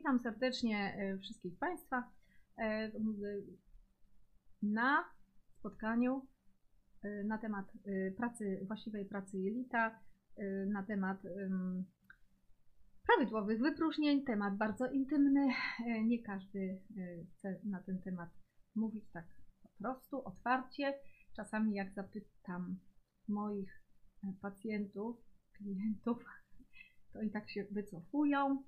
Witam serdecznie e, wszystkich Państwa e, na spotkaniu e, na temat pracy, właściwej pracy jelita, na temat prawidłowych wypróżnień, temat bardzo intymny. Nie każdy chce na ten temat mówić tak po prostu, otwarcie. Czasami jak zapytam moich pacjentów, klientów, to i tak się wycofują.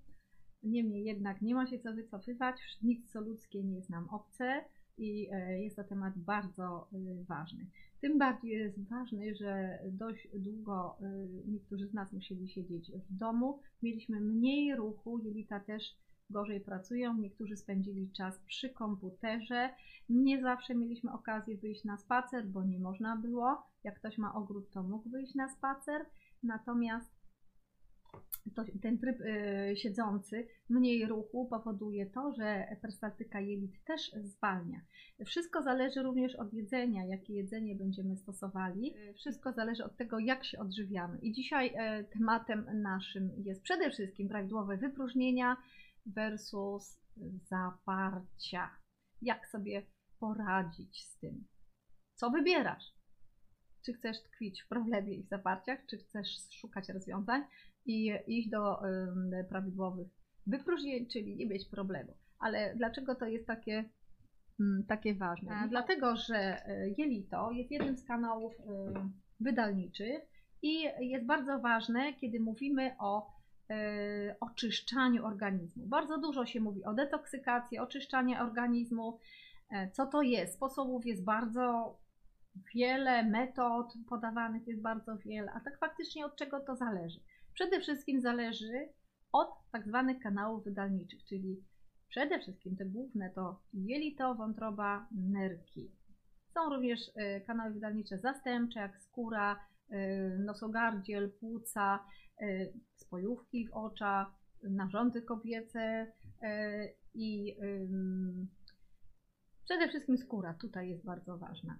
Niemniej jednak nie ma się co wycofywać, nic co ludzkie nie jest nam obce i e, jest to temat bardzo e, ważny. Tym bardziej jest ważny, że dość długo e, niektórzy z nas musieli siedzieć w domu, mieliśmy mniej ruchu, jelita też gorzej pracują, niektórzy spędzili czas przy komputerze, nie zawsze mieliśmy okazję wyjść na spacer, bo nie można było. Jak ktoś ma ogród, to mógł wyjść na spacer, natomiast to, ten tryb y, siedzący, mniej ruchu powoduje to, że peristaltyka jelit też zwalnia. Wszystko zależy również od jedzenia, jakie jedzenie będziemy stosowali. Wszystko zależy od tego, jak się odżywiamy. I dzisiaj e, tematem naszym jest przede wszystkim prawidłowe wypróżnienia versus zaparcia. Jak sobie poradzić z tym? Co wybierasz? Czy chcesz tkwić w problemie i w zaparciach, czy chcesz szukać rozwiązań? I iść do prawidłowych wypróżnień, czyli nie mieć problemu. Ale dlaczego to jest takie, mm, takie ważne? A, dlatego, że e, jelito jest jednym z kanałów e, wydalniczych i jest bardzo ważne, kiedy mówimy o e, oczyszczaniu organizmu. Bardzo dużo się mówi o detoksykacji, oczyszczaniu organizmu. Co to jest? Sposobów jest bardzo wiele, metod podawanych jest bardzo wiele, a tak faktycznie od czego to zależy? Przede wszystkim zależy od tak zwanych kanałów wydalniczych, czyli przede wszystkim te główne to jelito, wątroba, nerki. Są również e, kanały wydalnicze zastępcze, jak skóra, e, nosogardziel, płuca, e, spojówki w oczach, narządy kobiece i przede wszystkim skóra tutaj jest bardzo ważna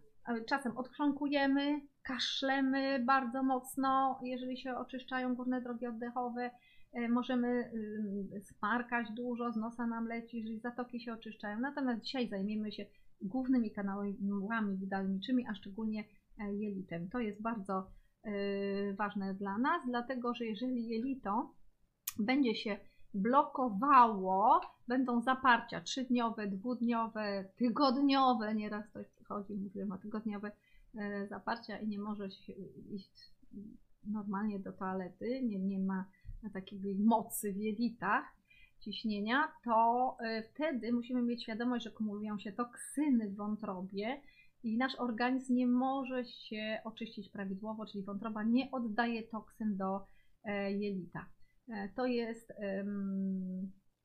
czasem odchrząkujemy, kaszlemy bardzo mocno, jeżeli się oczyszczają górne drogi oddechowe. E, możemy smarkać dużo, z nosa nam leci, jeżeli zatoki się oczyszczają. Natomiast dzisiaj zajmiemy się głównymi kanałami wydalniczymi, a szczególnie e, jelitem. To jest bardzo e, ważne dla nas, dlatego że jeżeli jelito będzie się blokowało, będą zaparcia trzydniowe, dwudniowe, tygodniowe, nieraz ktoś przychodzi, mówi, ma tygodniowe e, zaparcia i nie może iść normalnie do toalety, nie, nie ma takiej mocy w jelitach ciśnienia, to e, wtedy musimy mieć świadomość, że kumulują się toksyny w wątrobie i nasz organizm nie może się oczyścić prawidłowo, czyli wątroba nie oddaje toksyn do e, jelita. To jest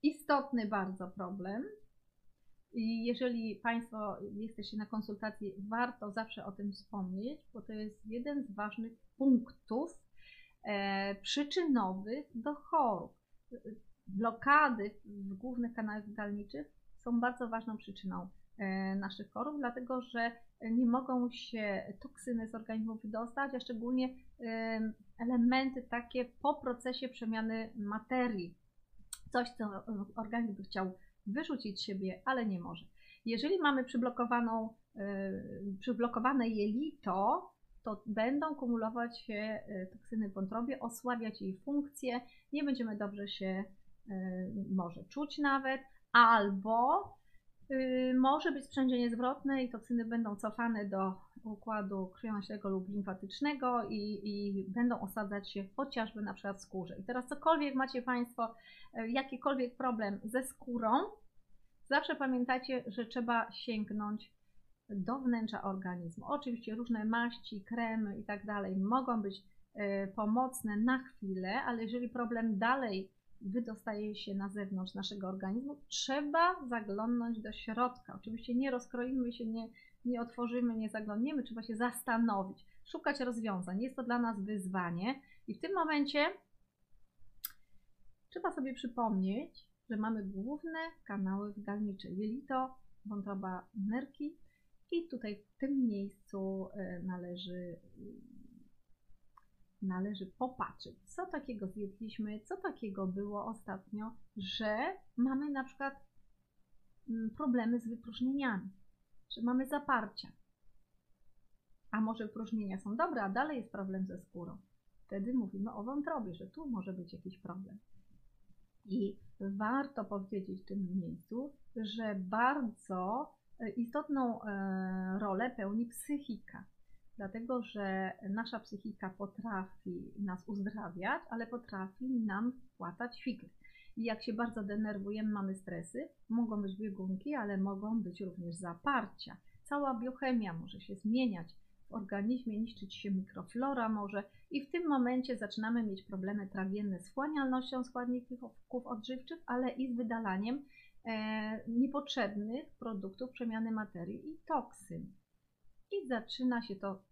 istotny bardzo problem. I jeżeli Państwo jesteście na konsultacji, warto zawsze o tym wspomnieć, bo to jest jeden z ważnych punktów e, przyczynowych do chorób. Blokady w głównych kanałach wydalniczych są bardzo ważną przyczyną e, naszych chorób, dlatego że nie mogą się toksyny z organizmu wydostać, a szczególnie elementy takie po procesie przemiany materii. Coś, co organizm by chciał wyrzucić siebie, ale nie może. Jeżeli mamy przyblokowaną, yy, przyblokowane jelito, to będą kumulować się e, toksyny w wątrobie, osłabiać jej funkcję, nie będziemy dobrze się yy, może czuć nawet, albo może być sprzężenie zwrotne i toksyny będą cofane do układu krwionośnego lub limfatycznego i, i, będą osadzać się chociażby na przykład w skórze. I teraz cokolwiek macie Państwo, e, jakikolwiek problem ze skórą, zawsze pamiętajcie, że trzeba sięgnąć do wnętrza organizmu. Oczywiście różne maści, kremy i tak dalej mogą być e, pomocne na chwilę, ale jeżeli problem dalej wydostaje się na zewnątrz naszego organizmu, trzeba zaglądnąć do środka. Oczywiście nie rozkroimy się, nie, nie otworzymy, nie zaglądniemy, trzeba się zastanowić, szukać rozwiązań. Jest to dla nas wyzwanie i w tym momencie trzeba sobie przypomnieć, że mamy główne kanały wydalnicze jelito, wątroba nerki i tutaj w tym miejscu e, należy należy popatrzeć, co takiego zjedliśmy, co takiego było ostatnio, że mamy na przykład mm, problemy z wypróżnieniami, że mamy zaparcia. A może wypróżnienia są dobre, a dalej jest problem ze skórą. Wtedy mówimy o wątrobie, że tu może być jakiś problem. I warto powiedzieć w tym miejscu, że bardzo e, istotną e, rolę pełni psychika dlatego że nasza psychika potrafi nas uzdrawiać, ale potrafi nam wpłatać fikry. I jak się bardzo denerwujemy, mamy stresy, mogą być biegunki, ale mogą być również zaparcia. Cała biochemia może się zmieniać w organizmie, niszczyć się mikroflora może i w tym momencie zaczynamy mieć problemy trawienne z wchłanialnością składników odżywczych, ale i z wydalaniem e, niepotrzebnych produktów przemiany materii i toksyn. I zaczyna się to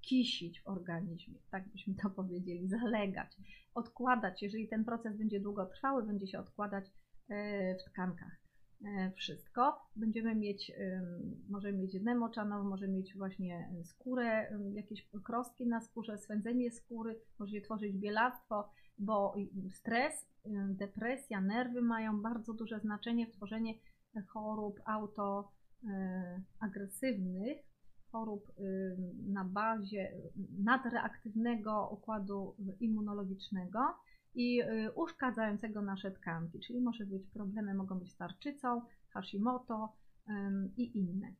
kisić w organizmie, tak byśmy to powiedzieli, zalegać, odkładać. Jeżeli ten proces będzie długotrwały, będzie się odkładać e, w tkankach e, wszystko. Będziemy mieć, możemy mieć edemę moczanową, możemy mieć właśnie skórę, jakieś krostki na skórze, swędzenie skóry, może się tworzyć bielactwo, bo stres, depresja, nerwy mają bardzo duże znaczenie w tworzeniu chorób autoagresywnych, chorób na bazie nadreaktywnego układu immunologicznego i y, uszkadzającego nasze tkanki, czyli może być problemy, mogą być z tarczycą, Hashimoto i inne.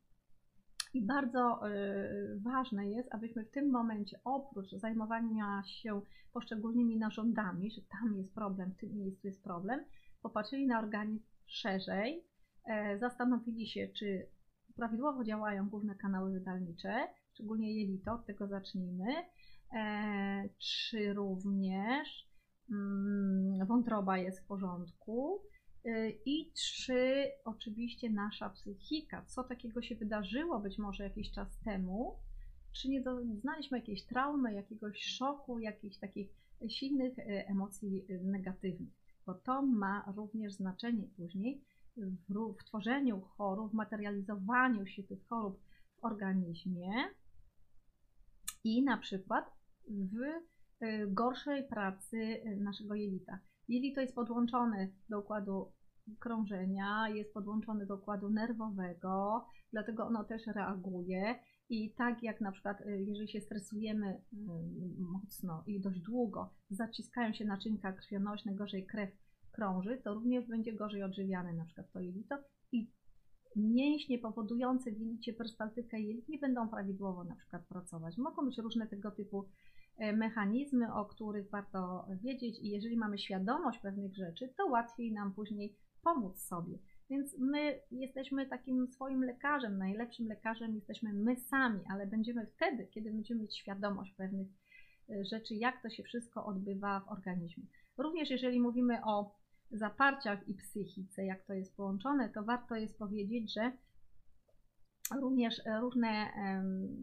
I bardzo y, ważne jest, abyśmy w tym momencie oprócz zajmowania się poszczególnymi narządami, że tam jest problem, w tym miejscu jest problem, popatrzyli na organizm szerzej, e, zastanowili się, czy prawidłowo działają główne kanały wydalnicze, szczególnie jelito, od tego zacznijmy. E, czy również mm, wątroba jest w porządku? E, I czy oczywiście nasza psychika, co takiego się wydarzyło być może jakiś czas temu, czy nie doznaliśmy jakiejś traumy, jakiegoś szoku, jakichś takich silnych e, emocji negatywnych, bo to ma również znaczenie później w, w tworzeniu chorób, w materializowaniu się tych chorób w organizmie i na przykład w y, gorszej pracy naszego jelita. Jelito jest podłączone do układu krążenia, jest podłączone do układu nerwowego, dlatego ono też reaguje. I tak jak na przykład, y, jeżeli się stresujemy y, mocno i dość długo, zaciskają się naczynka krwionośne, gorzej krew krąży, to również będzie gorzej odżywiane na przykład to jelito i mięśnie powodujące w jelicie perystyaltykę jelit nie będą prawidłowo na przykład pracować. Mogą być różne tego typu e, mechanizmy, o których warto wiedzieć i jeżeli mamy świadomość pewnych rzeczy, to łatwiej nam później pomóc sobie. Więc my jesteśmy takim swoim lekarzem, najlepszym lekarzem jesteśmy my sami, ale będziemy wtedy, kiedy będziemy mieć świadomość pewnych e, rzeczy, jak to się wszystko odbywa w organizmie. Również jeżeli mówimy o zaparciach i psychice, jak to jest połączone, to warto jest powiedzieć, że również różne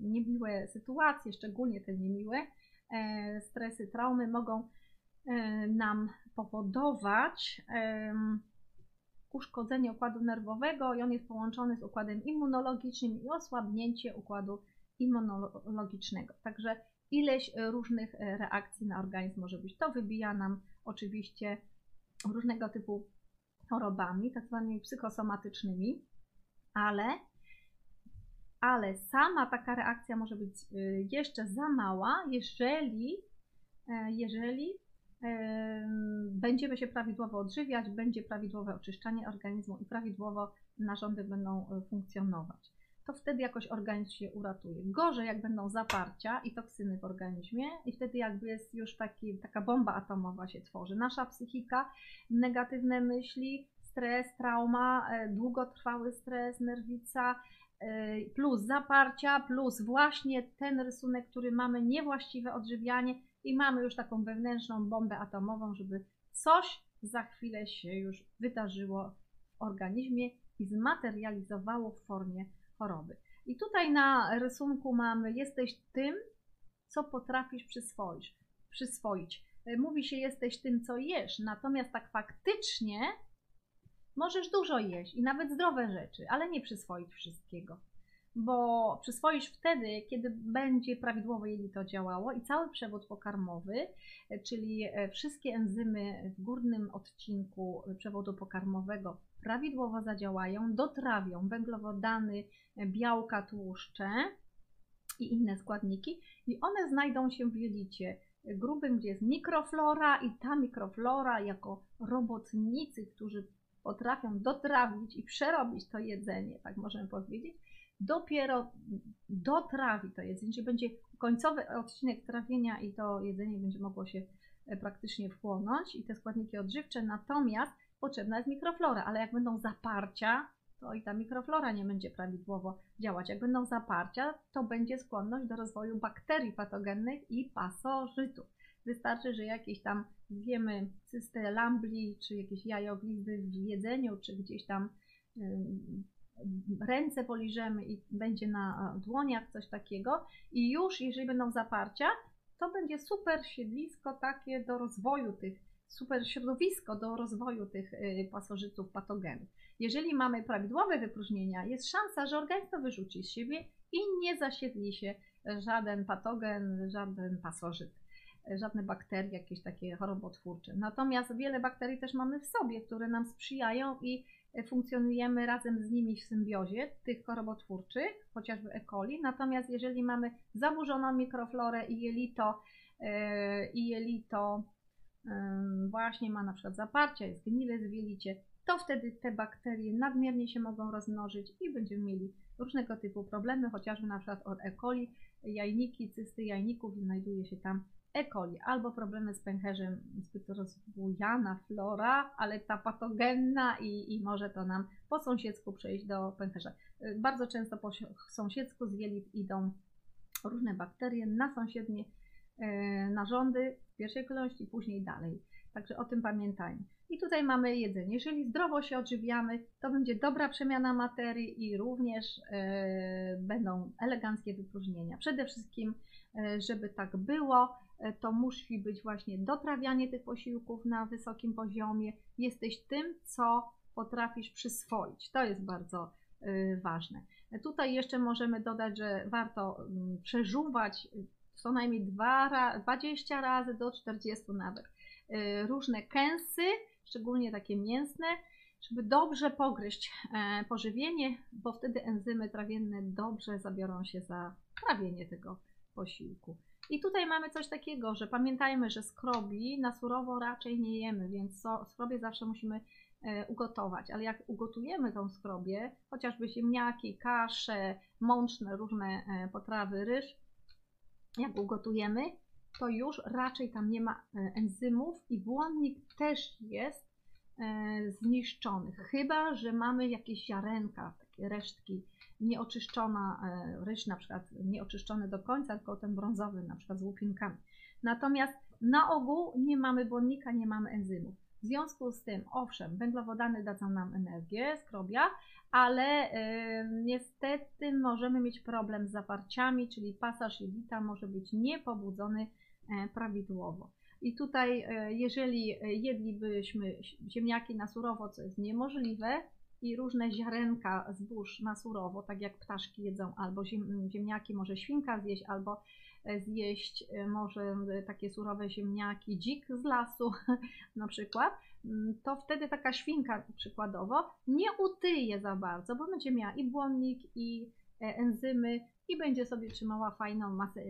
niemiłe sytuacje, szczególnie te niemiłe, e, stresy, traumy mogą e, nam powodować uszkodzenie układu nerwowego i on jest połączony z układem immunologicznym i osłabnięcie układu immunologicznego. Także ileś różnych e, reakcji na organizm może być. To wybija nam oczywiście różnego typu chorobami, tak zwanymi psychosomatycznymi, ale, ale sama taka reakcja może być y, jeszcze za mała, jeżeli, e, jeżeli będziemy się prawidłowo odżywiać, będzie prawidłowe oczyszczanie organizmu i prawidłowo narządy będą e, funkcjonować to wtedy jakoś organizm się uratuje. Gorzej, jak będą zaparcia i toksyny w organizmie, i wtedy jakby jest już taki, taka bomba atomowa się tworzy. Nasza psychika, negatywne myśli, stres, trauma, e, długotrwały stres, nerwica, e, plus zaparcia, plus właśnie ten rysunek, który mamy, niewłaściwe odżywianie i mamy już taką wewnętrzną bombę atomową, żeby coś za chwilę się już wydarzyło w organizmie i zmaterializowało w formie choroby. I tutaj na rysunku mamy jesteś tym, co potrafisz przyswoić. przyswoić. E, mówi się jesteś tym, co jesz, natomiast tak faktycznie możesz dużo jeść i nawet zdrowe rzeczy, ale nie przyswoić wszystkiego. bo przyswoisz wtedy, kiedy będzie prawidłowo jelito działało i cały przewód pokarmowy, czyli e, wszystkie enzymy w górnym odcinku przewodu pokarmowego prawidłowo zadziałają, dotrawią węglowodany, białka, tłuszcze i inne składniki i one znajdą się w jelicie grubym, gdzie jest mikroflora i ta mikroflora jako robotnicy, którzy potrafią dotrawić i przerobić to jedzenie, tak możemy powiedzieć, dopiero dotrawi to jedzenie, czyli będzie końcowy odcinek trawienia i to jedzenie będzie mogło się e, praktycznie wchłonąć i te składniki odżywcze, natomiast potrzebna jest mikroflora, ale jak będą zaparcia, to i ta mikroflora nie będzie prawidłowo działać. Jak będą zaparcia, to będzie skłonność do rozwoju bakterii patogennych i pasożytów. Wystarczy, że jakieś tam zjemy cystę lambli, czy jakieś jajoglizdy w jedzeniu, czy gdzieś tam ręce poliżemy i będzie na dłoniach coś takiego i już jeżeli będą zaparcia, to będzie super siedlisko takie do rozwoju tych, super środowisko do rozwoju tych y, pasożytów patogenów. Jeżeli mamy prawidłowe wypróżnienia, jest szansa, że organizm to wyrzuci z siebie i nie zasiedli się żaden patogen, żaden pasożyt, żadne bakterie, jakieś takie chorobotwórcze. Natomiast wiele bakterii też mamy w sobie, które nam sprzyjają i funkcjonujemy razem z nimi w symbiozie, tych chorobotwórczych, chociażby E. coli. Natomiast jeżeli mamy zaburzoną mikroflorę i jelito, e, i jelito właśnie ma na przykład zaparcia, jest gnilec w jelicie, to wtedy te bakterie nadmiernie się mogą rozmnożyć i będziemy mieli różnego typu problemy, chociażby na przykład od E. coli, jajniki, cysty jajników znajduje się tam E. coli, albo problemy z pęcherzem, zbyt rozbujana flora, ale ta patogenna i, i może to nam po sąsiedzku przejść do pęcherza. Y, bardzo często po sąsiedzku z jelit idą różne bakterie na sąsiednie y, narządy pierwszej kolejności, później dalej. Także o tym pamiętajmy. I tutaj mamy jedzenie. Jeżeli zdrowo się odżywiamy, to będzie dobra przemiana materii i również y, będą eleganckie wypróżnienia. Przede wszystkim, żeby tak było, E, to musi być właśnie dotrawianie tych posiłków na wysokim poziomie. Jesteś tym, co potrafisz przyswoić. To jest bardzo e, ważne. E, tutaj jeszcze możemy dodać, że warto mm, przeżuwać co najmniej 20 razy do 40 nawet różne kęsy, szczególnie takie mięsne, żeby dobrze pogryźć pożywienie, bo wtedy enzymy trawienne dobrze zabiorą się za trawienie tego posiłku. I tutaj mamy coś takiego, że pamiętajmy, że skrobi na surowo raczej nie jemy, więc skrobie zawsze musimy e, ugotować. Ale jak ugotujemy tą skrobię, chociażby ziemniaki, kasze, mączne, różne e, potrawy, ryż, jak ugotujemy, to już raczej tam nie ma e, enzymów i błonnik też jest zniszczony. Chyba, że mamy jakieś ziarenka, takie resztki nieoczyszczona e, ryż, na przykład nieoczyszczony do końca, tylko ten brązowy, na przykład z łupinkami. Natomiast na ogół nie mamy błonnika, nie mamy enzymów. W związku z tym, owszem, węglowodany dadzą nam energię, skrobia, ale y, niestety możemy mieć problem z zaparciami, czyli pasaż jelita może być niepobudzony y, prawidłowo. I tutaj, y, jeżeli jedlibyśmy ziemniaki na surowo, co jest niemożliwe, i różne ziarenka zbóż na surowo, tak jak ptaszki jedzą, albo ziemniaki może świnka zjeść, albo e, zjeść e, może e, takie surowe ziemniaki dzik z lasu na przykład, mm, to wtedy taka świnka przykładowo nie utyje za bardzo, bo będzie miała i błonnik, i enzymy i będzie sobie trzymała fajną masę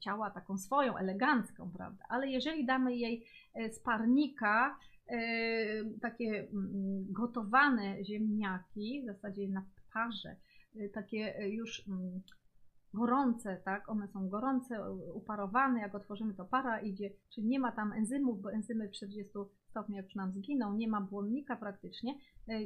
ciała, taką swoją, elegancką, prawda? Ale jeżeli damy jej sparnika, E, takie mm, gotowane ziemniaki, w zasadzie na parze, e, takie e, już mm, gorące, tak? One są gorące, uparowane, jak otworzymy to para idzie, czyli nie ma tam enzymów, bo enzymy w 40 stopniach już nam zginą, nie ma błonnika praktycznie,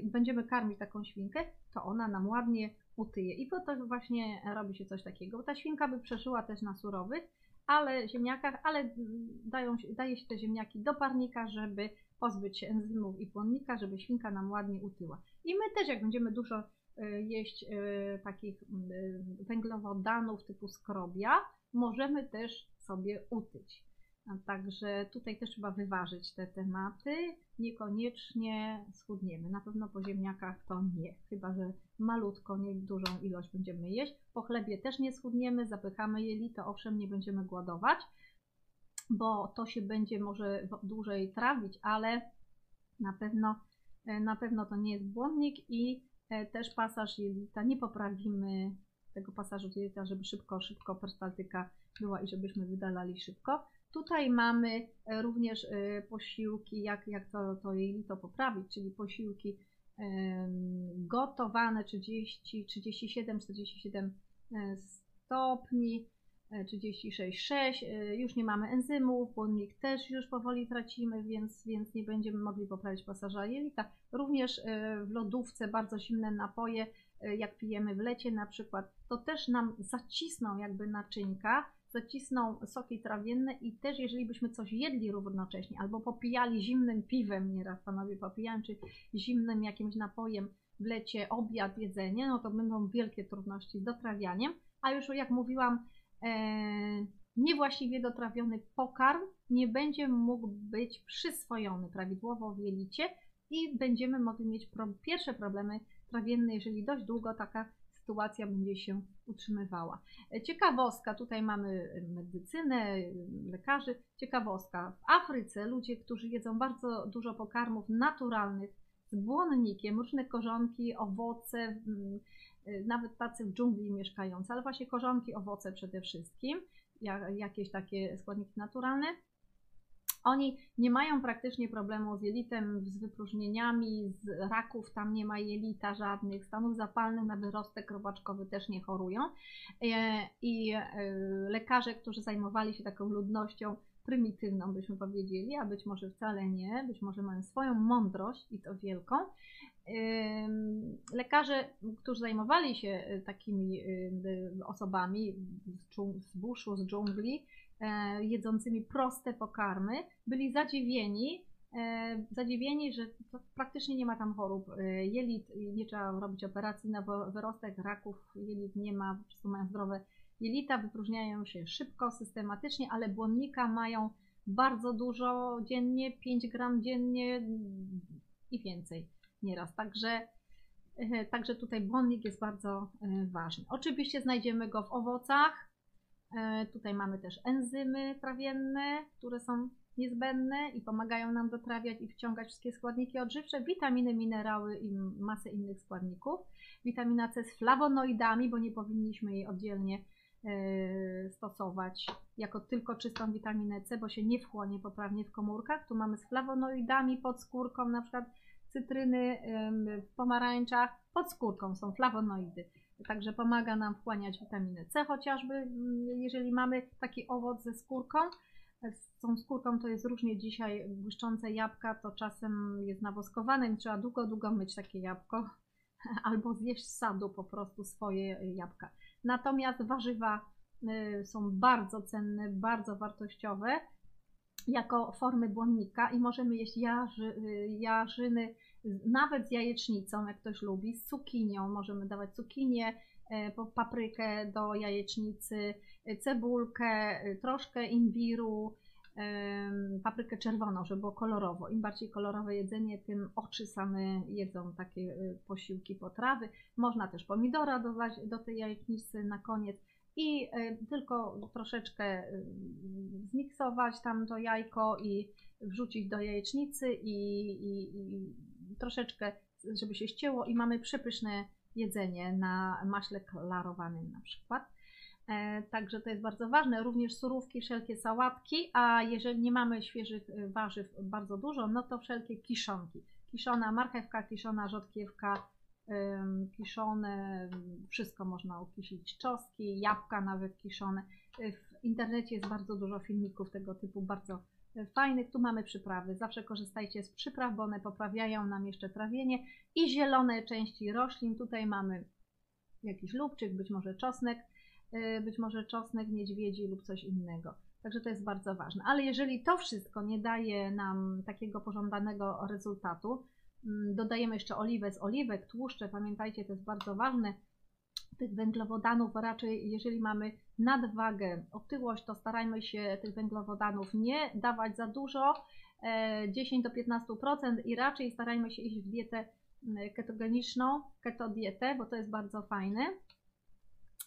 będziemy karmić taką świnkę, to ona nam ładnie utyje. I po to właśnie robi się coś takiego. Ta świnka by przeżyła też na surowych, ale ziemniakach, ale mm, dają, daje się te ziemniaki do parnika, żeby pozbyć się enzymów i płonnika, żeby świnka nam ładnie utyła. I my też, jak będziemy dużo e, jeść e, takich węglowodanów typu skrobia, możemy też sobie utyć. Także tutaj też trzeba wyważyć te tematy. niekoniecznie schudniemy. Na pewno po ziemniakach to nie, chyba że malutko, nie dużą ilość będziemy jeść. Po chlebie też nie schudniemy, zapychamy jelito, owszem, nie będziemy głodować, bo to się będzie może dłużej trawić, ale na pewno, e, na pewno to nie jest błonnik i też pasaż jelita nie poprawimy tego pasażu jelita, żeby szybko, szybko perstaltyka była i żebyśmy wydalali szybko. Tutaj mamy e, również posiłki, jak, jak to, to jelito poprawić, czyli posiłki gotowane 30, 37, 47 stopni, 36,6. E, już nie mamy enzymów, błonnik też już powoli tracimy, więc, więc nie będziemy mogli poprawić pasaża jelita. Również e, w lodówce bardzo zimne napoje, e, jak pijemy w lecie na przykład, to też nam zacisną jakby naczynka, zacisną soki trawienne i też jeżeli byśmy coś jedli równocześnie albo popijali zimnym piwem, nieraz panowie popijają, czy zimnym jakimś napojem w lecie, obiad, jedzenie, no to będą wielkie trudności z dotrawianiem, a już jak mówiłam, e, niewłaściwie dotrawiony pokarm nie będzie mógł być przyswojony prawidłowo w jelicie i będziemy mogli mieć pierwsze problemy trawienne, jeżeli dość długo taka sytuacja będzie się utrzymywała. Ciekawostka, tutaj mamy medycynę, lekarzy. Ciekawostka, w Afryce ludzie, którzy jedzą bardzo dużo pokarmów naturalnych z błonnikiem, różne korzonki, owoce, mm, nawet tacy w dżungli mieszkający, ale właśnie korzonki, owoce przede wszystkim, jakieś takie składniki naturalne, oni nie mają praktycznie problemu z jelitem, z wypróżnieniami, z raków, tam nie ma jelita żadnych, stanów zapalnych na wyrostek robaczkowy też nie chorują. E, I e, lekarze, którzy zajmowali się taką ludnością prymitywną, byśmy powiedzieli, a być może wcale nie, być może mają swoją mądrość i to wielką. Lekarze, którzy zajmowali się takimi osobami z buszu, z dżungli, E, jedzącymi proste pokarmy, byli zadziwieni, e, zadziwieni, że praktycznie nie ma tam chorób e, jelit, nie trzeba robić operacji na wyrostek raków, jelit nie ma, po prostu mają zdrowe jelita, wypróżniają się szybko, systematycznie, ale błonnika mają bardzo dużo dziennie, 5 gram dziennie i więcej nieraz. Także, także tutaj błonnik jest bardzo ważny. Oczywiście znajdziemy go w owocach, E, tutaj mamy też enzymy trawienne, które są niezbędne i pomagają nam dotrawiać i wciągać wszystkie składniki odżywcze, witaminy, minerały i masę innych składników. Witamina C z flawonoidami, bo nie powinniśmy jej oddzielnie e, stosować jako tylko czystą witaminę C, bo się nie wchłonie poprawnie w komórkach. Tu mamy z flawonoidami pod skórką, na przykład cytryny w pomarańczach, pod skórką są flawonoidy. Także pomaga nam wchłaniać witaminę C chociażby, mm, jeżeli mamy taki owoc ze skórką. Z tą skórką to jest różnie dzisiaj błyszczące jabłka, to czasem jest nawoskowane i trzeba długo, długo myć takie jabłko albo zjeść z sadu po prostu swoje jabłka. Natomiast warzywa y, są bardzo cenne, bardzo wartościowe jako formy błonnika i możemy jeść jarzy, y, jarzyny nawet z jajecznicą, jak ktoś lubi, z cukinią, możemy dawać cukinię, e, paprykę do jajecznicy, cebulkę, e, troszkę imbiru, paprykę czerwoną, żeby było kolorowo. Im bardziej kolorowe jedzenie, tym oczy same jedzą takie posiłki, potrawy. Można też pomidora dodać do tej jajecznicy na koniec i tylko troszeczkę zmiksować tam to jajko i wrzucić do jajecznicy i, i, i troszeczkę, żeby się ścięło i mamy przepyszne jedzenie na maśle klarowanym na przykład. E, także to jest bardzo ważne. Również surówki, wszelkie sałatki, a jeżeli nie mamy świeżych e, warzyw bardzo dużo, no to wszelkie kiszonki. Kiszona marchewka, kiszona rzodkiewka, kiszone, wszystko można ukisić, czoski, jabłka nawet kiszone. E, w internecie jest bardzo dużo filmików tego typu, bardzo fajnych. Tu mamy przyprawy. Zawsze korzystajcie z przypraw, bo one poprawiają nam jeszcze trawienie. I zielone części roślin. Tutaj mamy jakiś lubczyk, być może czosnek, być może czosnek niedźwiedzi lub coś innego. Także to jest bardzo ważne. Ale jeżeli to wszystko nie daje nam takiego pożądanego rezultatu, mm, dodajemy jeszcze oliwę z oliwek, tłuszcze, pamiętajcie, to jest bardzo ważne, tych węglowodanów raczej, jeżeli mamy nadwagę, otyłość, to starajmy się tych węglowodanów nie dawać za dużo, e, 10 do 15% i raczej starajmy się iść w dietę mm, ketogeniczną, keto dietę, bo to jest bardzo fajne.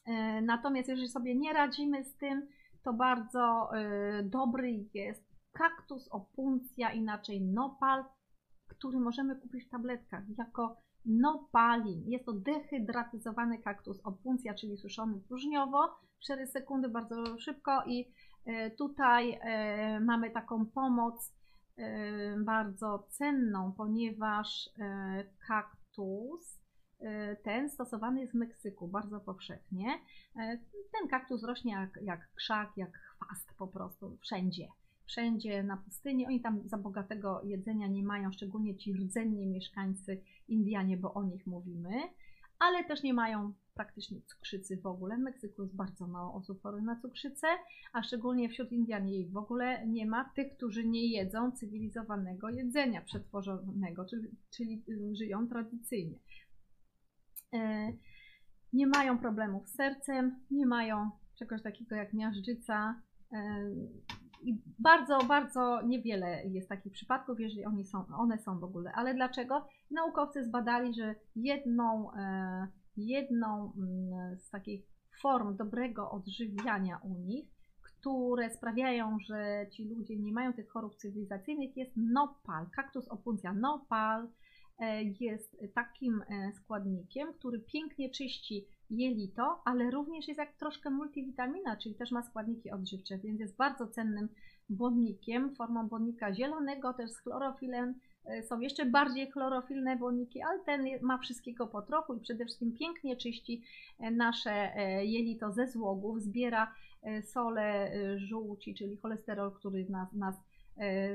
E, Natomiast jeżeli sobie nie radzimy z tym, to bardzo e, dobry jest kaktus opuncja, inaczej nopal, który możemy kupić w tabletkach jako nopalin. Jest to dehydratyzowany kaktus opuncja, czyli suszony próżniowo. 4 sekundy, bardzo szybko i e, tutaj mamy taką pomoc bardzo cenną, ponieważ kaktus ten stosowany jest w Meksyku bardzo powszechnie. Ten kaktus rośnie jak, jak krzak, jak chwast po prostu wszędzie wszędzie na pustyni. Oni tam za bogatego jedzenia nie mają, szczególnie ci rdzenni mieszkańcy Indianie, bo o nich mówimy, ale też nie mają praktycznie cukrzycy w ogóle. W Meksyku jest bardzo mało osób chorych na cukrzycę, a szczególnie wśród Indian jej w ogóle nie ma tych, którzy nie jedzą cywilizowanego jedzenia przetworzonego, czyli, czyli y, żyją tradycyjnie. E, nie mają problemów z sercem, nie mają czegoś takiego jak miażdżyca, e, i bardzo, bardzo niewiele jest takich przypadków, jeżeli oni są, one są w ogóle. Ale dlaczego? Naukowcy zbadali, że jedną, e, jedną mm, z takich form dobrego odżywiania u nich, które sprawiają, że ci ludzie nie mają tych chorób cywilizacyjnych, jest nopal, kaktus opuncja. Nopal jest takim e, składnikiem, który pięknie czyści jelito, ale również jest jak troszkę multivitamina, czyli też ma składniki odżywcze, więc jest bardzo cennym błonnikiem, formą błonnika zielonego, też z chlorofilem. E, są jeszcze bardziej chlorofilne błonniki, ale ten ma wszystkiego po trochu i przede wszystkim pięknie czyści e, nasze e, jelito ze złogów, zbiera sole żółci, czyli cholesterol, który nas, nas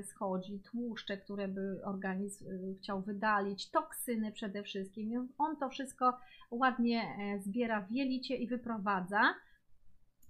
schodzi, tłuszcze, które by organizm chciał wydalić, toksyny przede wszystkim. On to wszystko ładnie zbiera w jelicie i wyprowadza.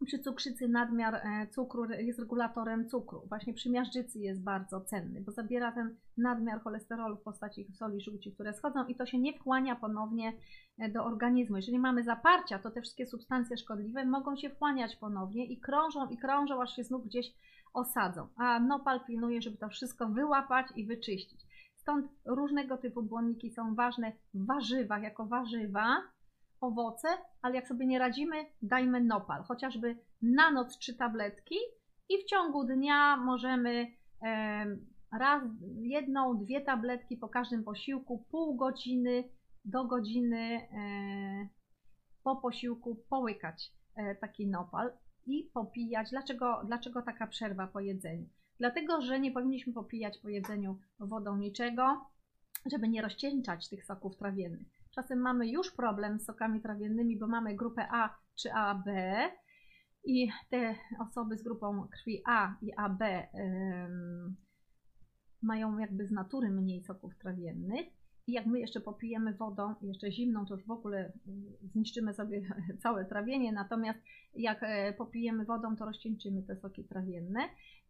Przy cukrzycy nadmiar e, cukru jest regulatorem cukru. Właśnie przy miażdżycy jest bardzo cenny, bo zabiera ten nadmiar cholesterolu w postaci soli żółci, które schodzą i to się nie wchłania ponownie e, do organizmu. Jeżeli mamy zaparcia, to te wszystkie substancje szkodliwe mogą się wchłaniać ponownie i krążą i krążą, aż się znów gdzieś osadzą. A nopal pilnuje, żeby to wszystko wyłapać i wyczyścić. Stąd różnego typu błonniki są ważne w warzywach, jako warzywa, owoce, ale jak sobie nie radzimy, dajmy nopal, chociażby na noc trzy tabletki i w ciągu dnia możemy raz, jedną, dwie tabletki po każdym posiłku, pół godziny do godziny e, po posiłku połykać e, taki nopal i popijać. Dlaczego, dlaczego taka przerwa po jedzeniu? Dlatego, że nie powinniśmy popijać po jedzeniu wodą niczego, żeby nie rozcieńczać tych soków trawiennych. Czasem mamy już problem z sokami trawiennymi, bo mamy grupę A czy AB i te osoby z grupą krwi A i AB ym, mają jakby z natury mniej soków trawiennych. I jak my jeszcze popijemy wodą, jeszcze zimną, to już w ogóle zniszczymy sobie całe trawienie. Natomiast jak e, popijemy wodą, to rozcieńczymy te soki trawienne.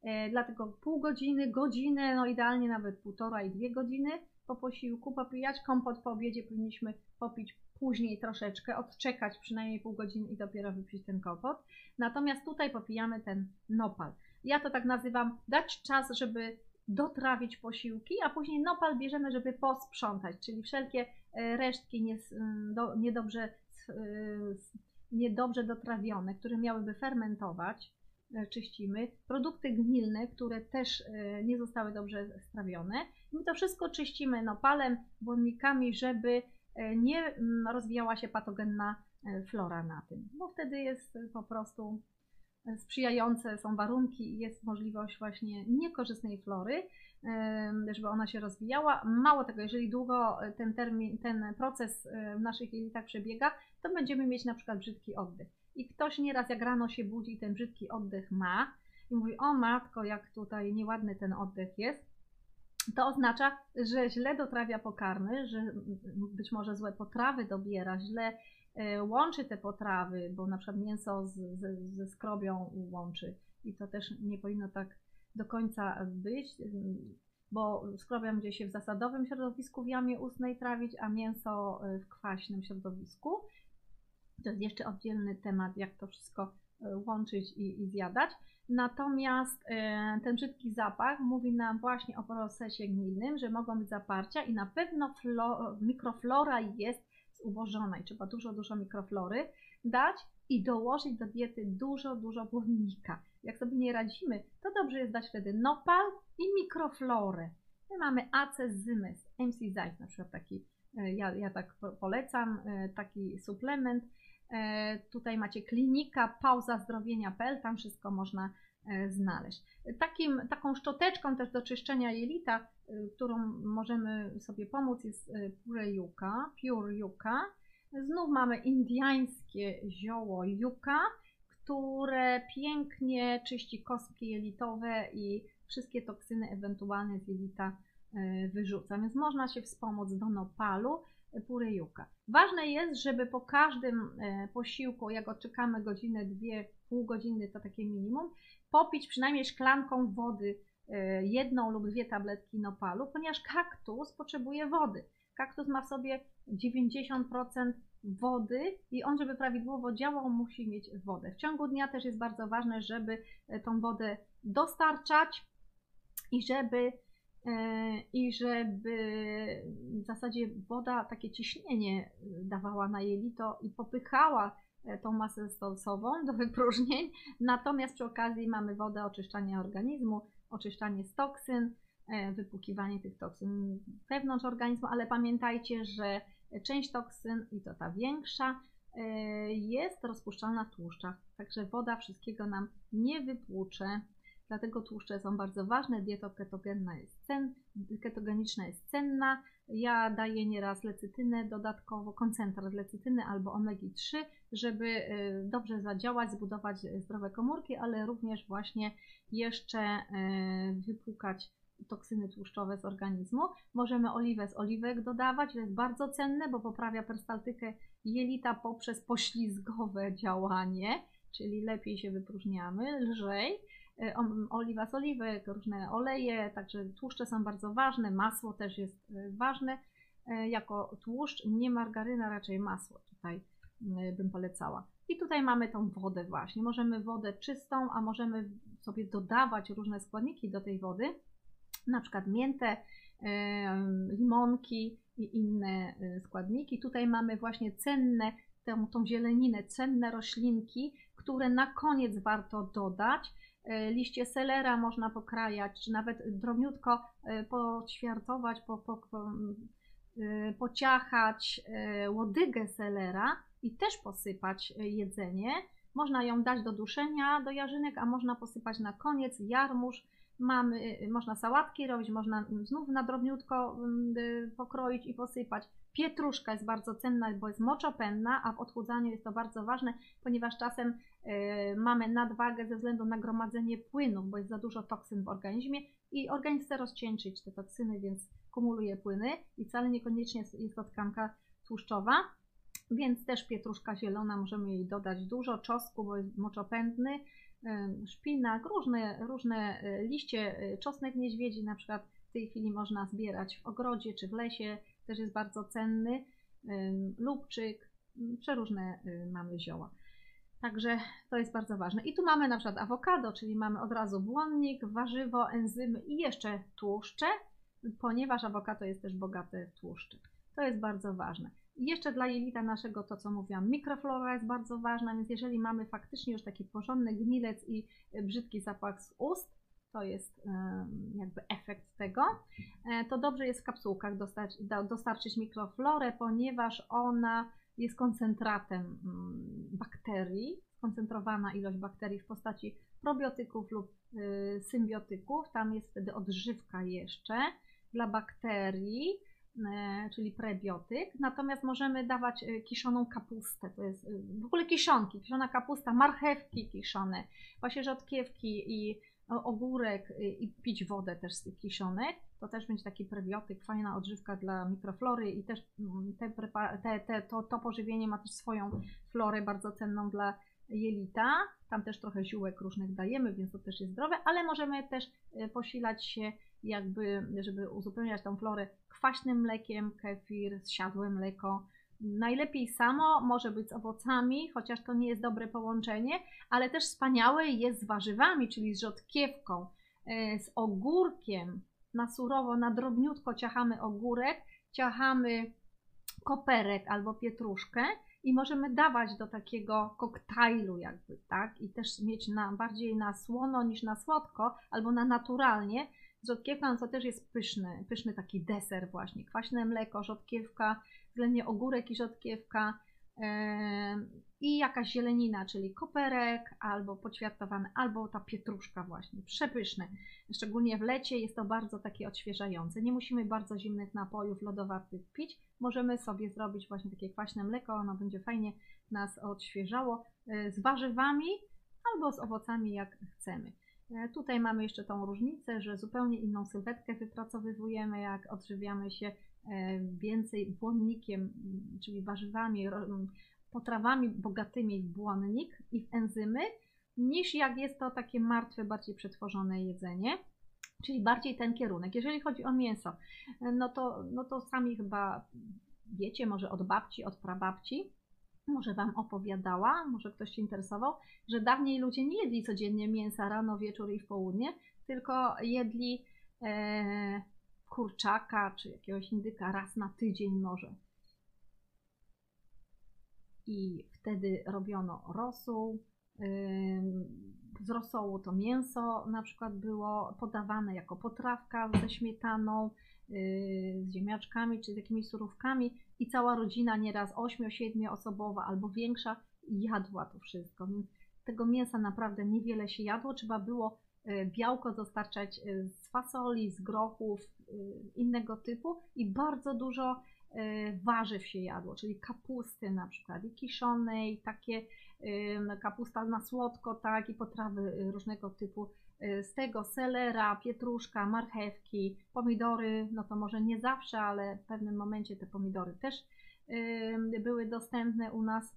E, dlatego pół godziny, godzinę, no idealnie nawet półtora i dwie godziny po posiłku popijać. Kompot po obiedzie powinniśmy popić później troszeczkę, odczekać przynajmniej pół godziny i dopiero wypić ten kompot. Natomiast tutaj popijamy ten nopal. Ja to tak nazywam dać czas, żeby dotrawić posiłki, a później nopal bierzemy, żeby posprzątać, czyli wszelkie e, resztki niedobrze, e, niedobrze dotrawione, które miałyby fermentować, e, czyścimy. Produkty gnilne, które też nie zostały dobrze strawione, My to wszystko czyścimy nopalem, błonnikami, żeby nie rozwijała się patogenna flora na tym, bo wtedy jest po prostu sprzyjające są warunki i jest możliwość właśnie niekorzystnej flory, żeby ona się rozwijała. Mało tego, jeżeli długo ten, termin, ten proces w naszych jelitach przebiega, to będziemy mieć na przykład brzydki oddech. I ktoś nieraz jak rano się budzi i ten brzydki oddech ma i mówi, o matko, jak tutaj nieładny ten oddech jest, to oznacza, że źle dotrawia pokarmy, że być może złe potrawy dobiera, źle łączy te potrawy, bo na przykład mięso z, z, ze skrobią łączy i to też nie powinno tak do końca być, bo skrobia będzie się w zasadowym środowisku w jamie ustnej trawić, a mięso e, w kwaśnym środowisku. To jest jeszcze oddzielny temat, jak to wszystko łączyć i, i zjadać. Natomiast ten brzydki zapach mówi nam właśnie o procesie gnilnym, że mogą być zaparcia i na pewno flo, mikroflora jest zubożona i trzeba dużo, dużo mikroflory dać i dołożyć do diety dużo, dużo błonnika. Jak sobie nie radzimy, to dobrze jest dać wtedy nopal i mikroflorę. My mamy acezymys, MC Zeiss na przykład taki, e, ja, ja tak polecam, e, taki suplement. E, tutaj macie klinika pauza zdrowienia.pl, tam wszystko można znaleźć. Takim, taką szczoteczką też do czyszczenia jelita, którą możemy sobie pomóc jest Pure Yuka, Pure Yuka. Znów mamy indyjskie zioło yuka, które pięknie czyści kostki jelitowe i wszystkie toksyny ewentualne z jelita e, wyrzuca. Więc można się wspomóc do nopalu e, purejuka. Ważne jest, żeby po każdym e, posiłku, jak odczekamy godzinę, dwie, pół godziny to takie minimum, popić przynajmniej szklanką wody jedną lub dwie tabletki nopalu, ponieważ kaktus potrzebuje wody. Kaktus ma w sobie 90% wody i on, żeby prawidłowo działał, musi mieć wodę. W ciągu dnia też jest bardzo ważne, żeby tą wodę dostarczać i żeby e, i żeby w zasadzie woda takie ciśnienie dawała na jelito i popychała e, tą masę stosową do wypróżnień. Natomiast przy okazji mamy wodę oczyszczania organizmu, oczyszczanie z toksyn, e, wypłukiwanie tych toksyn wewnątrz organizmu, ale pamiętajcie, że część toksyn, i to ta większa, jest rozpuszczalna w tłuszczach. Także woda wszystkiego nam nie wypłucze dlatego tłuszcze są bardzo ważne. Dieta ketogenna jest cen, ketogeniczna jest cenna. Ja daję nieraz lecytynę dodatkowo, koncentrat lecytyny albo omegi-3, żeby y, dobrze zadziałać, zbudować zdrowe komórki, ale również właśnie jeszcze y, wypłukać toksyny tłuszczowe z organizmu. Możemy oliwę z oliwek dodawać, to jest bardzo cenne, bo poprawia perstaltykę jelita poprzez poślizgowe działanie, czyli lepiej się wypróżniamy, lżej. E, oliwa z oliwek, różne oleje, także tłuszcze są bardzo ważne, masło też jest e, ważne e, jako tłuszcz, nie margaryna, raczej masło tutaj bym polecała. I tutaj mamy tą wodę właśnie. Możemy wodę czystą, a możemy sobie dodawać różne składniki do tej wody, na przykład miętę, limonki i inne składniki. Tutaj mamy właśnie cenne, tą, tą zieleninę, cenne roślinki, które na koniec warto dodać, liście selera można pokrajać, czy nawet drobniutko e, poćwiartować, po, po, po, e, pociachać łodygę selera i też posypać jedzenie. Można ją dać do duszenia do jarzynek, a można posypać na koniec jarmuż. Mamy, można sałatki robić, można znów na drobniutko pokroić i posypać. Pietruszka jest bardzo cenna, bo jest moczopenna, a w odchudzaniu jest to bardzo ważne, ponieważ czasem y, mamy nadwagę ze względu na gromadzenie płynów, bo jest za dużo toksyn w organizmie i organizm chce rozcieńczyć te toksyny, więc kumuluje płyny i wcale niekoniecznie jest to tkanka tłuszczowa. Więc też pietruszka zielona, możemy jej dodać dużo, czosku, bo jest moczopędny, y, szpinak, różne, różne y, liście, czosnek niedźwiedzi na przykład w tej chwili można zbierać w ogrodzie czy w lesie, też jest bardzo cenny, lubczyk, przeróżne y, mamy zioła. Także to jest bardzo ważne. I tu mamy na przykład awokado, czyli mamy od razu błonnik, warzywo, enzymy i jeszcze tłuszcze, ponieważ awokado jest też bogate w tłuszcze. To jest bardzo ważne. I jeszcze dla jelita naszego, to co mówiłam, mikroflora jest bardzo ważna, więc jeżeli mamy faktycznie już taki porządny gnilec i brzydki zapach z ust, to jest jakby efekt tego, e, to dobrze jest w kapsułkach dostarczyć mikroflorę, ponieważ ona jest koncentratem mm, bakterii, skoncentrowana ilość bakterii w postaci probiotyków lub y, symbiotyków. Tam jest wtedy odżywka jeszcze dla bakterii, e, czyli prebiotyk. Natomiast możemy dawać y, kiszoną kapustę, to jest y, w ogóle kiszonki, kiszona kapusta, marchewki kiszone, właśnie rzodkiewki i ogórek y, i pić wodę też z tych kiszonek. To też będzie taki prebiotyk, fajna odżywka dla mikroflory i też mm, te, te, te, to, to pożywienie ma też swoją florę bardzo cenną dla jelita. Tam też trochę ziółek różnych dajemy, więc to też jest zdrowe, ale możemy też y, posilać się jakby, żeby uzupełniać tą florę kwaśnym mlekiem, kefir, zsiadłe mleko, Najlepiej samo, może być z owocami, chociaż to nie jest dobre połączenie, ale też wspaniałe jest z warzywami, czyli z rzodkiewką, e, z ogórkiem. Na surowo, na drobniutko ciachamy ogórek, ciachamy koperek albo pietruszkę i możemy dawać do takiego koktajlu jakby, tak? I też mieć na, bardziej na słono niż na słodko, albo na naturalnie. Rzodkiewka no to też jest pyszny, pyszny taki deser właśnie. Kwaśne mleko, rzodkiewka, względnie ogórek i rzodkiewka i jakaś zielenina, czyli koperek, albo poćwiartowane, albo ta pietruszka właśnie, przepyszne. Szczególnie w lecie jest to bardzo takie odświeżające. Nie musimy bardzo zimnych napojów lodowatych pić, możemy sobie zrobić właśnie takie kwaśne mleko, ono będzie fajnie nas odświeżało e, z warzywami albo z owocami jak chcemy. E, tutaj mamy jeszcze tą różnicę, że zupełnie inną sylwetkę wypracowywujemy, jak odżywiamy się E, więcej błonnikiem, czyli warzywami, potrawami bogatymi w błonnik i w enzymy, niż jak jest to takie martwe, bardziej przetworzone jedzenie. Czyli bardziej ten kierunek. Jeżeli chodzi o mięso, no to, no to sami chyba wiecie, może od babci, od prababci, może Wam opowiadała, może ktoś się interesował, że dawniej ludzie nie jedli codziennie mięsa rano, wieczór i w południe, tylko jedli e, kurczaka czy jakiegoś indyka raz na tydzień może. I wtedy robiono rosół. Z rosołu to mięso na przykład było podawane jako potrawka ze śmietaną, z ziemniaczkami czy z jakimiś surówkami i cała rodzina nieraz 8-7 osobowa albo większa jadła to wszystko. Więc tego mięsa naprawdę niewiele się jadło, trzeba było E, białko dostarczać e, z fasoli, z grochów, innego typu i bardzo dużo warzyw się jadło, czyli kapusty na przykład i kiszonej, takie kapusta na słodko, tak i potrawy różnego typu z tego selera, pietruszka, marchewki, pomidory, no to może nie zawsze, ale w pewnym momencie te pomidory też były dostępne u nas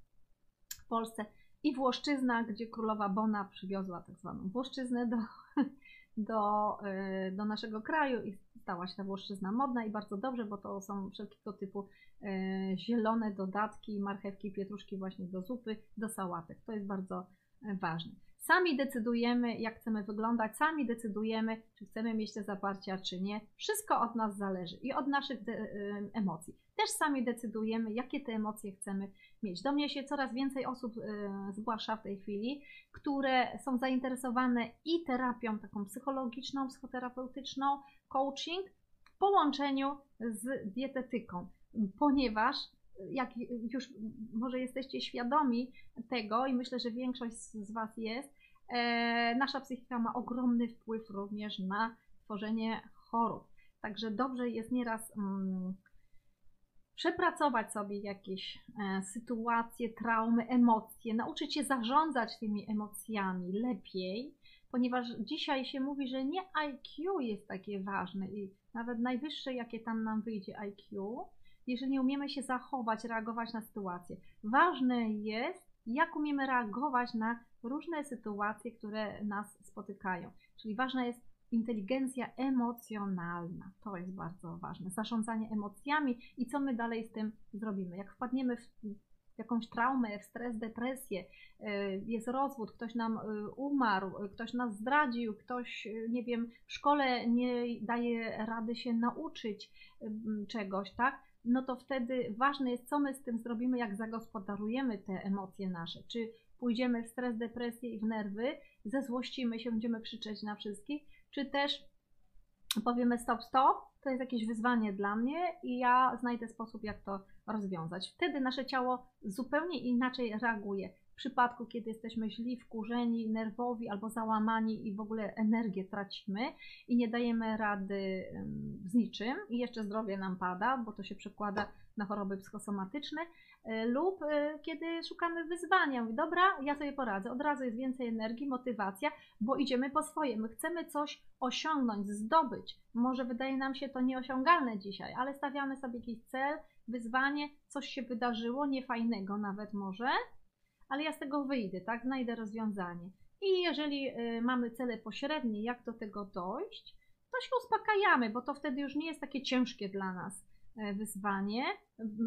w Polsce i Włoszczyzna, gdzie królowa Bona przywiozła tak zwaną Włoszczyznę do, do, e, do naszego kraju i stała się ta Włoszczyzna modna i bardzo dobrze, bo to są wszelkiego typu zielone dodatki, marchewki, pietruszki właśnie do zupy, do sałatek. To jest bardzo e, ważne. Sami decydujemy, jak chcemy wyglądać, sami decydujemy, czy chcemy mieć te zaparcia, czy nie. Wszystko od nas zależy i od naszych emocji. Też sami decydujemy, jakie te emocje chcemy mieć. Do mnie się coraz więcej osób e, zgłasza w tej chwili, które są zainteresowane i terapią taką psychologiczną, psychoterapeutyczną, coaching w połączeniu z dietetyką, ponieważ jak już może jesteście świadomi tego i myślę, że większość z Was jest, e, nasza psychika ma ogromny wpływ również na tworzenie chorób. Także dobrze jest nieraz mm, przepracować sobie jakieś e, sytuacje, traumy, emocje, nauczyć się zarządzać tymi emocjami lepiej, ponieważ dzisiaj się mówi, że nie IQ jest takie ważne i nawet najwyższe, jakie tam nam wyjdzie IQ, jeżeli nie umiemy się zachować, reagować na sytuacje. Ważne jest, jak umiemy reagować na różne sytuacje, które nas spotykają. Czyli ważna jest inteligencja emocjonalna. To jest bardzo ważne. Zarządzanie emocjami i co my dalej z tym zrobimy. Jak wpadniemy w jakąś traumę, w stres, depresję, y, jest rozwód, ktoś nam y, umarł, ktoś nas zdradził, ktoś, y, nie wiem, w szkole nie daje rady się nauczyć czegoś, tak? No to wtedy ważne jest, co my z tym zrobimy, jak zagospodarujemy te emocje nasze. Czy pójdziemy w stres, depresję i w nerwy, zezłościmy się, będziemy krzyczeć na wszystkich, czy też powiemy stop, stop, to jest jakieś wyzwanie dla mnie i ja znajdę sposób, jak to rozwiązać. Wtedy nasze ciało zupełnie inaczej reaguje. Przypadku, kiedy jesteśmy źli, wkurzeni, nerwowi albo załamani i w ogóle energię tracimy i nie dajemy rady z niczym i jeszcze zdrowie nam pada, bo to się przekłada na choroby psychosomatyczne, E, lub e, kiedy szukamy wyzwania. Mówi, dobra, ja sobie poradzę. Od razu jest więcej energii, motywacja, bo idziemy po swoje. My chcemy coś osiągnąć, zdobyć. Może wydaje nam się to nieosiągalne dzisiaj, ale stawiamy sobie jakiś cel, wyzwanie, coś się wydarzyło, niefajnego nawet może, ale ja z tego wyjdę, tak? Znajdę rozwiązanie. I jeżeli e, mamy cele pośrednie, jak do tego dojść, to się uspokajamy, bo to wtedy już nie jest takie ciężkie dla nas e, wyzwanie,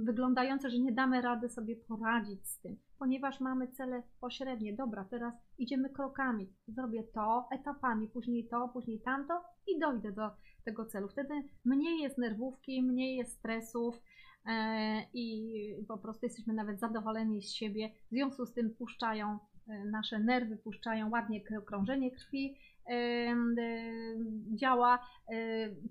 wyglądające, że nie damy rady sobie poradzić z tym, ponieważ mamy cele pośrednie. Dobra, teraz idziemy krokami, zrobię to etapami, później to, później tamto i dojdę do tego celu. Wtedy mniej jest nerwówki, mniej jest stresów i po prostu jesteśmy nawet zadowoleni z siebie. W związku z tym puszczają e, nasze nerwy, puszczają ładnie krążenie krwi, działa.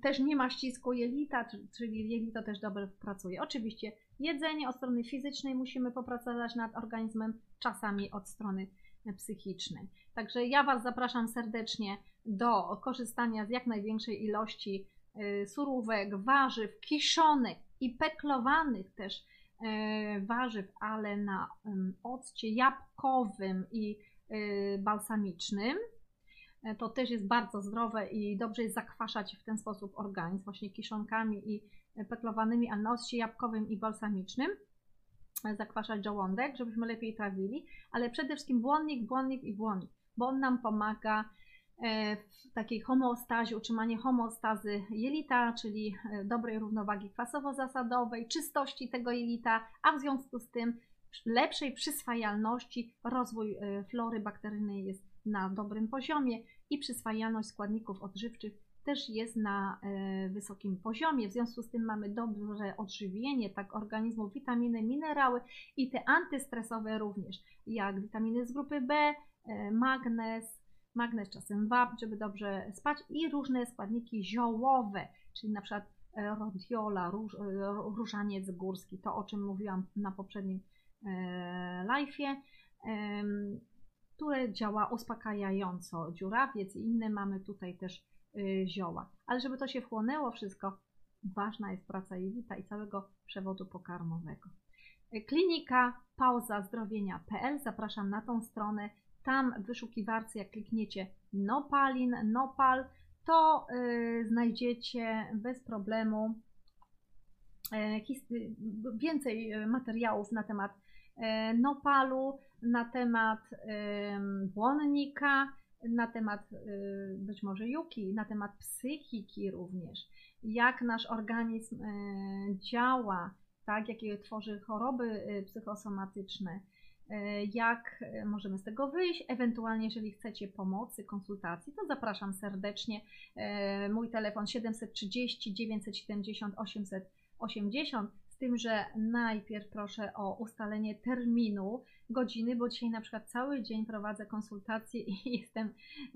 Też nie ma ścisku jelita, czyli jelito też dobrze pracuje. Oczywiście jedzenie od strony fizycznej musimy popracować nad organizmem, czasami od strony psychicznej. Także ja Was zapraszam serdecznie do korzystania z jak największej ilości surówek, warzyw, kiszonych i peklowanych też y, warzyw, ale na occie jabłkowym i y, balsamicznym. E, to też jest bardzo zdrowe i dobrze jest zakwaszać w ten sposób organizm, właśnie kiszonkami i peklowanymi, a na occie jabłkowym i balsamicznym e, zakwaszać żołądek, żebyśmy lepiej trawili, ale przede wszystkim błonnik, błonnik i błonnik, bo on nam pomaga e, w takiej homeostazie, utrzymanie homeostazy jelita, czyli dobrej równowagi kwasowo-zasadowej, czystości tego jelita, a w związku z tym lepszej przyswajalności, rozwój flory bakteryjnej jest na dobrym poziomie i przyswajalność składników odżywczych też jest na e, wysokim poziomie. W związku z tym mamy dobre odżywienie tak organizmu, witaminy, minerały i te antystresowe również, jak witaminy z grupy B, e, magnez, magnez czasem wapń, żeby dobrze spać i różne składniki ziołowe, czyli na przykład e, rodiola, róż, różaniec górski, to o czym mówiłam na poprzednim live'ie które działa uspokajająco. Dziurawiec i inne mamy tutaj też zioła. Ale żeby to się wchłonęło wszystko, ważna jest praca jelita i całego przewodu pokarmowego. Klinika pauzazdrowienia.pl Zapraszam na tą stronę. Tam w wyszukiwarce, jak klikniecie Nopalin, Nopal, to y, znajdziecie bez problemu y, więcej materiałów na temat E, Nopalu, na temat błonnika, na temat e, być może juki, na temat psychiki również, jak nasz organizm e, działa, tak, jakie tworzy choroby psychosomatyczne, jak możemy z tego wyjść. Ewentualnie, jeżeli chcecie pomocy, konsultacji, to zapraszam serdecznie. Mój telefon 730 970 880 tym, że najpierw proszę o ustalenie terminu, godziny, bo dzisiaj na przykład cały dzień prowadzę konsultacje i jestem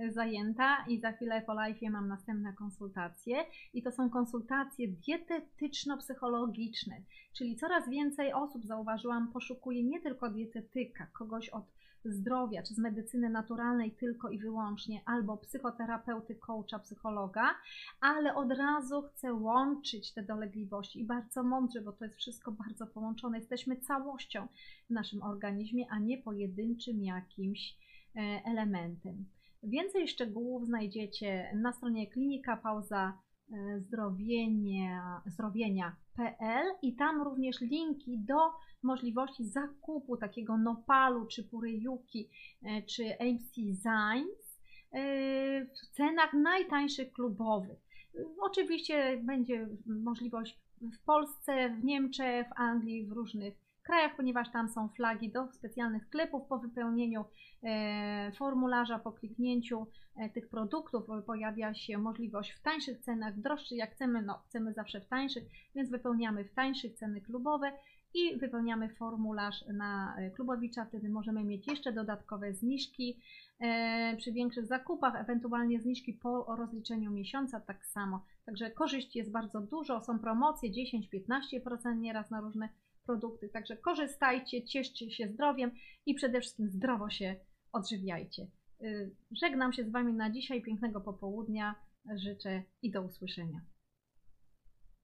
zajęta i za chwilę po live mam następne konsultacje. I to są konsultacje dietetyczno-psychologiczne, czyli coraz więcej osób zauważyłam poszukuje nie tylko dietetyka, kogoś od zdrowia, czy z medycyny naturalnej tylko i wyłącznie, albo psychoterapeuty, coacha, psychologa, ale od razu chcę łączyć te dolegliwości i bardzo mądrze, bo to jest wszystko bardzo połączone. Jesteśmy całością w naszym organizmie, a nie pojedynczym jakimś e, elementem. Więcej szczegółów znajdziecie na stronie klinika e, zdrowienia, zdrowienia.pl i tam również linki do możliwości zakupu takiego Nopalu, czy Puryjuki, e, czy MC Zines e, w cenach najtańszych klubowych. Oczywiście będzie możliwość w Polsce, w Niemczech, w Anglii, w różnych krajach, ponieważ tam są flagi do specjalnych sklepów po wypełnieniu e, formularza, po kliknięciu tych produktów pojawia się możliwość w tańszych cenach, droższych jak chcemy, no chcemy zawsze w tańszych, więc wypełniamy w tańszych ceny klubowe i wypełniamy formularz na e, Klubowicza, wtedy możemy mieć jeszcze dodatkowe zniżki e, przy większych zakupach, ewentualnie zniżki po rozliczeniu miesiąca tak samo. Także korzyści jest bardzo dużo, są promocje 10-15% nieraz na różne produkty, także korzystajcie, cieszcie się zdrowiem i przede wszystkim zdrowo się odżywiajcie. E, żegnam się z Wami na dzisiaj, pięknego popołudnia, życzę i do usłyszenia.